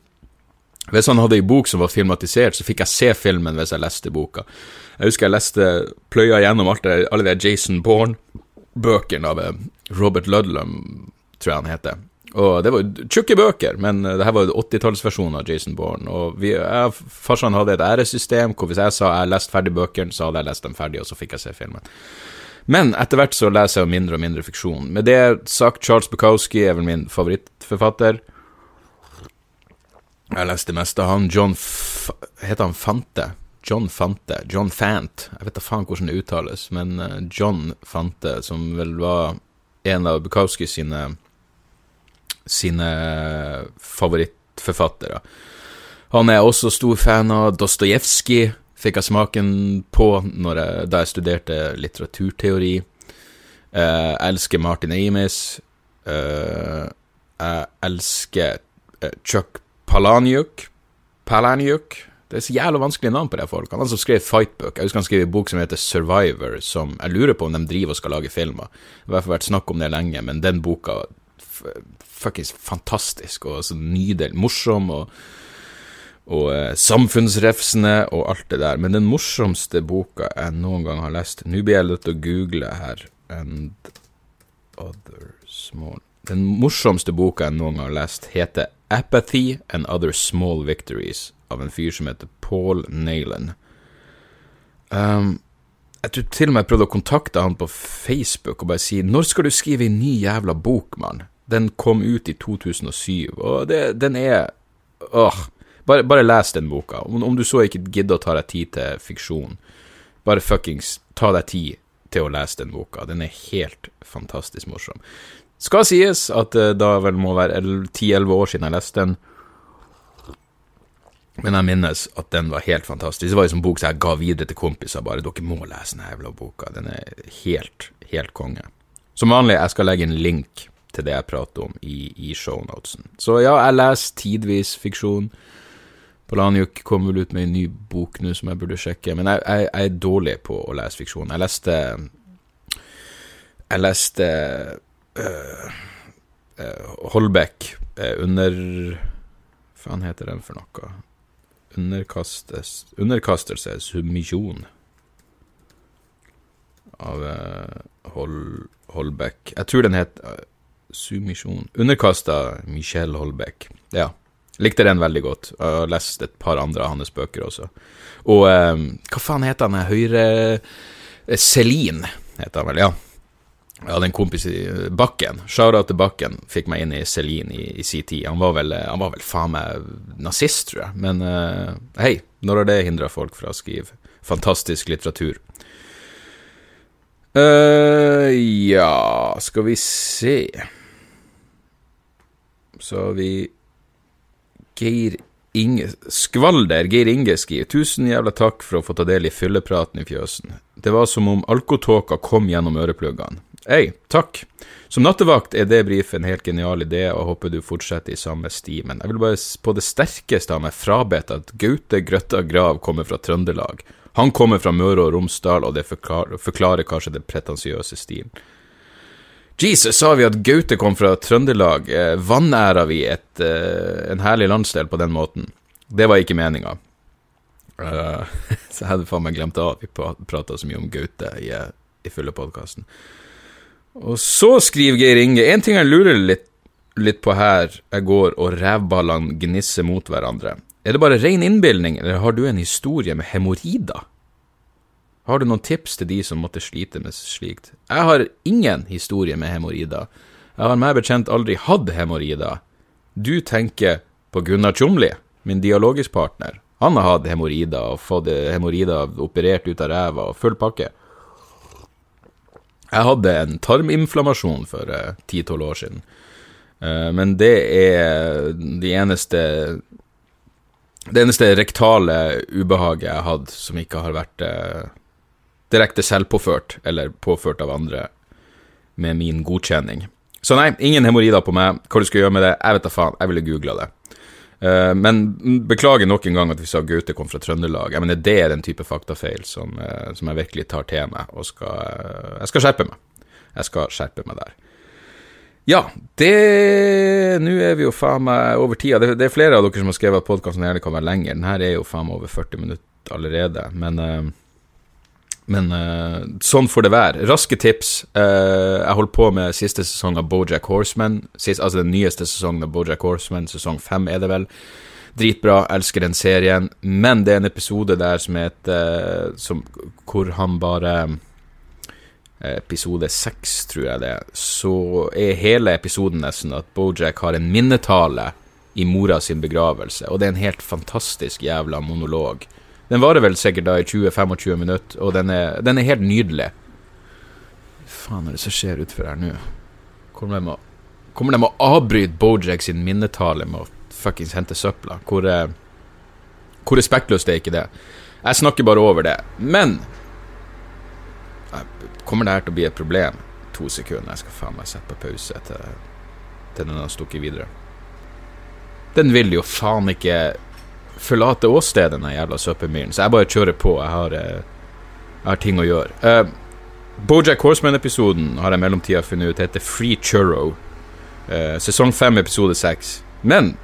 hvis han hadde ei bok som var filmatisert, så fikk jeg se filmen hvis jeg leste boka. Jeg husker jeg leste, pløya gjennom alt det, alle de Jason Bourne-bøkene av eh, Robert Ludlum, tror jeg han heter. Og det var tjukke bøker, men eh, det her var 80-tallsversjonen av Jason Bourne. Og vi, jeg, farsan hadde et æressystem hvor hvis jeg sa jeg leste lest ferdig bøkene, så hadde jeg lest dem ferdig, og så fikk jeg se filmen. Men etter hvert så leser jeg mindre og mindre fiksjon. Med det sagt, Charles Bukowski er vel min favorittforfatter. Jeg leste meste av han. John F Heter han Fante? John Fante. John Fant. Jeg vet da faen hvordan det uttales, men uh, John Fante, som vel var en av Bukowski sine sine favorittforfattere. Han er også stor fan av Dostojevskij, fikk jeg smaken på jeg, da jeg studerte litteraturteori. Uh, jeg elsker Martin Amis. Uh, jeg elsker Chuck Palaniuk. Palaniuk. Det er så jævla vanskelige navn på de folk. Han har altså skrevet fightbook. Jeg husker han skrev en bok som heter Survivor, som jeg lurer på om de driver og skal lage filmer. Det har i hvert fall vært snakk om det lenge, men den boka fuckings fantastisk og så nydelig. Morsom og, og eh, samfunnsrefsende og alt det der. Men den morsomste boka jeg noen gang har lest Nå blir jeg nødt til å google her. And other small Den morsomste boka jeg noen gang har lest, heter Apathy and Other Small Victories av en fyr som heter Paul Nayland. Um, jeg tror til og med jeg prøvde å kontakte han på Facebook og bare si 'Når skal du skrive en ny jævla bok, mann?' Den kom ut i 2007, og det, den er Åh. Bare, bare, les den boka. Om, om, du så ikke gidder å ta deg tid til fiksjon, bare fuckings ta deg tid til å lese den boka. Den er helt fantastisk morsom. Skal sies at det da vel må være 10-11 år siden jeg leste den. Men jeg minnes at den var helt fantastisk. Det var en sånn bok som jeg ga videre til kompiser. Bare dere må lese denne jævla boka. Den er helt, helt konge. Som vanlig, jeg skal legge en link til det jeg prater om i, i shownotesen. Så ja, jeg leser tidvis fiksjon. Polanjuk kom vel ut med en ny bok nå som jeg burde sjekke, men jeg, jeg, jeg er dårlig på å lese fiksjon. Jeg leste Jeg leste uh, Holbæk uh, under faen heter den for noe? Underkastelse, submisjon av uh, Hol, Holbæk. Jeg tror den het uh, Submisjon Underkasta Michel Holbæk. Ja. Likte den veldig godt. Jeg har lest et par andre av hans bøker også. Og um, hva faen heter han høyre Celine, heter han vel, ja. Jeg hadde en kompis i Bakken, shout til Bakken, fikk meg inn i Celine i, i sin tid. Han var vel, han var vel faen meg nazist, tror jeg. Men uh, hei, når har det hindra folk fra å skrive fantastisk litteratur? Uh, ja, skal vi se Så har vi Geir Inge Skvalder, Geir Inge skriver Tusen jævla takk for å få ta del i fyllepraten i fjøsen. Det var som om alkotåka kom gjennom ørepluggene. Hei, takk. Som nattevakt er det brief en helt genial idé, og håper du fortsetter i samme stimen. jeg vil bare på det sterkeste ha meg frabedt at Gaute Grøtta Grav kommer fra Trøndelag. Han kommer fra Møre og Romsdal, og det forklarer, forklarer kanskje den pretensiøse stilen. Jesus, sa vi at Gaute kom fra Trøndelag? Eh, vi et, eh, en herlig landsdel på den måten? Det var ikke meninga. Uh, så jeg hadde faen meg glemt av at vi prata så mye om Gaute i, eh, i fulle podkasten. Og så skriver Geir Inge En ting jeg lurer litt, litt på her, jeg går og rævballene gnisser mot hverandre. Er det bare ren innbilning, eller har du en historie med hemoroider? Har du noen tips til de som måtte slite med slikt? Jeg har ingen historie med hemoroider. Jeg har meg bekjent aldri hatt hemoroider. Du tenker på Gunnar Tjomli, min dialogisk partner. Han har hatt hemoroider og fått hemoroider operert ut av ræva og full pakke. Jeg hadde en tarminflammasjon for eh, ti-tolv år siden. Uh, men det er de eneste Det eneste rektale ubehaget jeg hatt som ikke har vært uh, direkte selvpåført eller påført av andre med min godkjenning. Så nei, ingen hemoroider på meg. Hva du skal gjøre med det, jeg vet da faen. Jeg ville googla det. Uh, men beklager nok en gang at vi sa Gaute kom fra Trøndelag. Jeg mener, Det er den type faktafeil som, uh, som jeg virkelig tar til meg, og skal, uh, jeg skal skjerpe meg. Jeg skal skjerpe meg der. Ja, det Nå er vi jo faen meg over tida. Det, det, er flere av dere som har skrevet at podkasten gjerne kan være lenger. Den her er jo faen meg over 40 minutter allerede. Men men uh, sånn får det være. Raske tips. Uh, jeg holdt på med siste sesong av Bojack Horseman. Sist, altså den nyeste sesongen av Bojack Horseman, sesong fem er det vel. Dritbra, elsker den serien. Men det er en episode der som heter som, Hvor han bare Episode seks, tror jeg det. Så er hele episoden nesten at Bojack har en minnetale i mora sin begravelse, og det er en helt fantastisk jævla monolog den varer vel sikkert da i 20-25 minutter, og den er, den er helt nydelig. Faen er det som skjer utfor her nå? Kommer de, å, avbryte Bojack sin minnetale med å fuckings hente søpla? Hvor, er, hvor respektløst er ikke det? Jeg snakker bare over det. Men Kommer det her til å bli et problem? To sekunder. Jeg skal faen meg sette på pause til, til den har stukket videre. Den vil jo faen ikke forlate åstedet, den jævla søppelmyren. Så jeg bare kjører på. Jeg har, eh, jeg har ting å gjøre. Uh, Bojack Horseman-episoden har jeg i mellomtida funnet ut heter Free Churro. Uh, sesong fem, episode seks. Men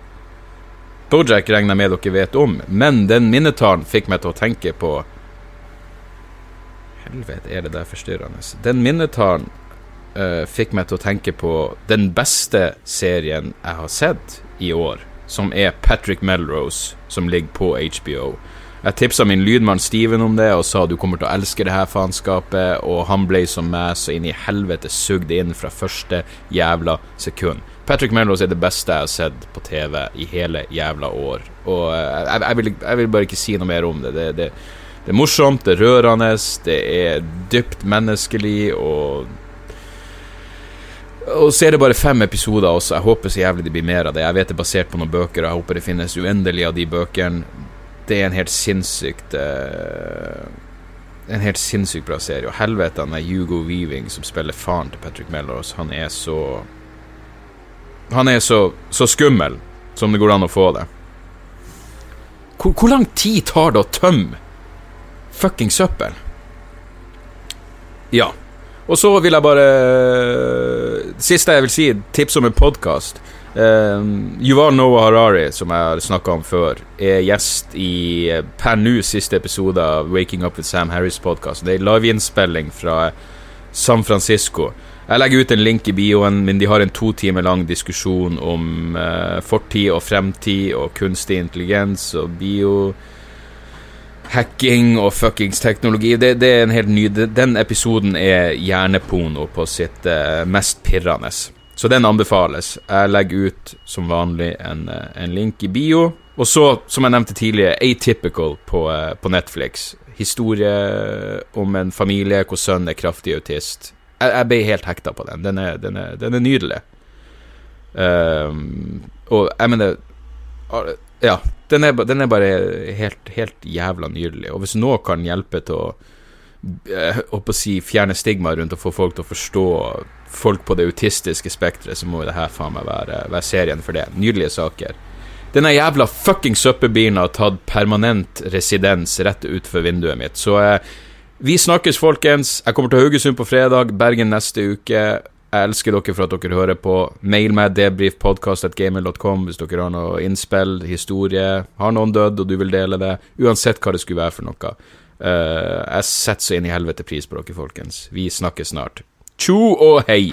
Bojack regner med dere vet om, men den minnetalen fikk meg til å tenke på Helvete, er det der forstyrrende? Den minnetalen uh, fikk meg til å tenke på den beste serien jeg har sett i år som er Patrick Melrose, som ligger på HBO. Jeg tipsa min lydmann Steven om det og sa du kommer til å elske det her faenskapet, og han ble som meg så inn i helvete sugd inn fra første jævla sekund. Patrick Melrose er det beste jeg har sett på TV i hele jævla år. Og eh, jeg, jeg, vil, jeg vil, bare ikke si noe mer om det. Det, det, det er morsomt, det er rørende, det er dypt menneskelig og og så er det bare fem episoder også. Jeg håper så jævlig det blir mer av det. Jeg vet det er basert på noen bøker, og jeg håper det finnes uendelig av de bøkene. Det er en helt sinnssykt uh, En helt sinnssykt bra serie. Og helvete, han er Hugo Weaving som spiller faren til Patrick Mellors. Han er så Han er så, så skummel som det går an å få det. Hvor, hvor lang tid tar det å tømme fucking søppel? Ja. Og så vil jeg bare Siste jeg vil si, tips om en podkast. Uh, ehm, Yuval Noah Harari, som jeg har snakka om før, er gjest i uh, per nå siste episode av Waking Up with Sam Harris-podkast. Det er liveinnspilling fra San Francisco. Jeg legger ut en link i bioen, men de har en to timer lang diskusjon om uh, fortid og fremtid og kunstig intelligens og bio hacking og fuckings teknologi. Det, det, er en helt ny Den episoden er hjerneporno på sitt uh, mest pirrende. Så den anbefales. Jeg legger ut som vanlig en, uh, en, link i bio. Og så, som jeg nevnte tidligere, Atypical på, uh, på Netflix. Historie om en familie hvor sønnen er kraftig autist. Jeg, jeg ble helt hekta på den. Den er, den er, den er nydelig. Um, og jeg mener Ja, den er, den er bare helt, helt, jævla nydelig. Og hvis noe kan hjelpe til å håper å si fjerne stigma rundt og få folk til å forstå folk på det autistiske spekteret, så må jo det her faen meg være, være serien for det. Nydelige saker. Denne jævla fucking søppelbilen har tatt permanent residens rett utenfor vinduet mitt, så eh, vi snakkes, folkens. Jeg kommer til Haugesund på fredag, Bergen neste uke. Jeg elsker dere for at dere hører på. Mail meg debrifpodkast.gamer.com hvis dere har noe innspill, historie, har noen dødd og du vil dele det. Uansett hva det skulle være for noe. Uh, jeg setter så inn i helvete pris på dere, folkens. Vi snakkes snart. Tjo og hei!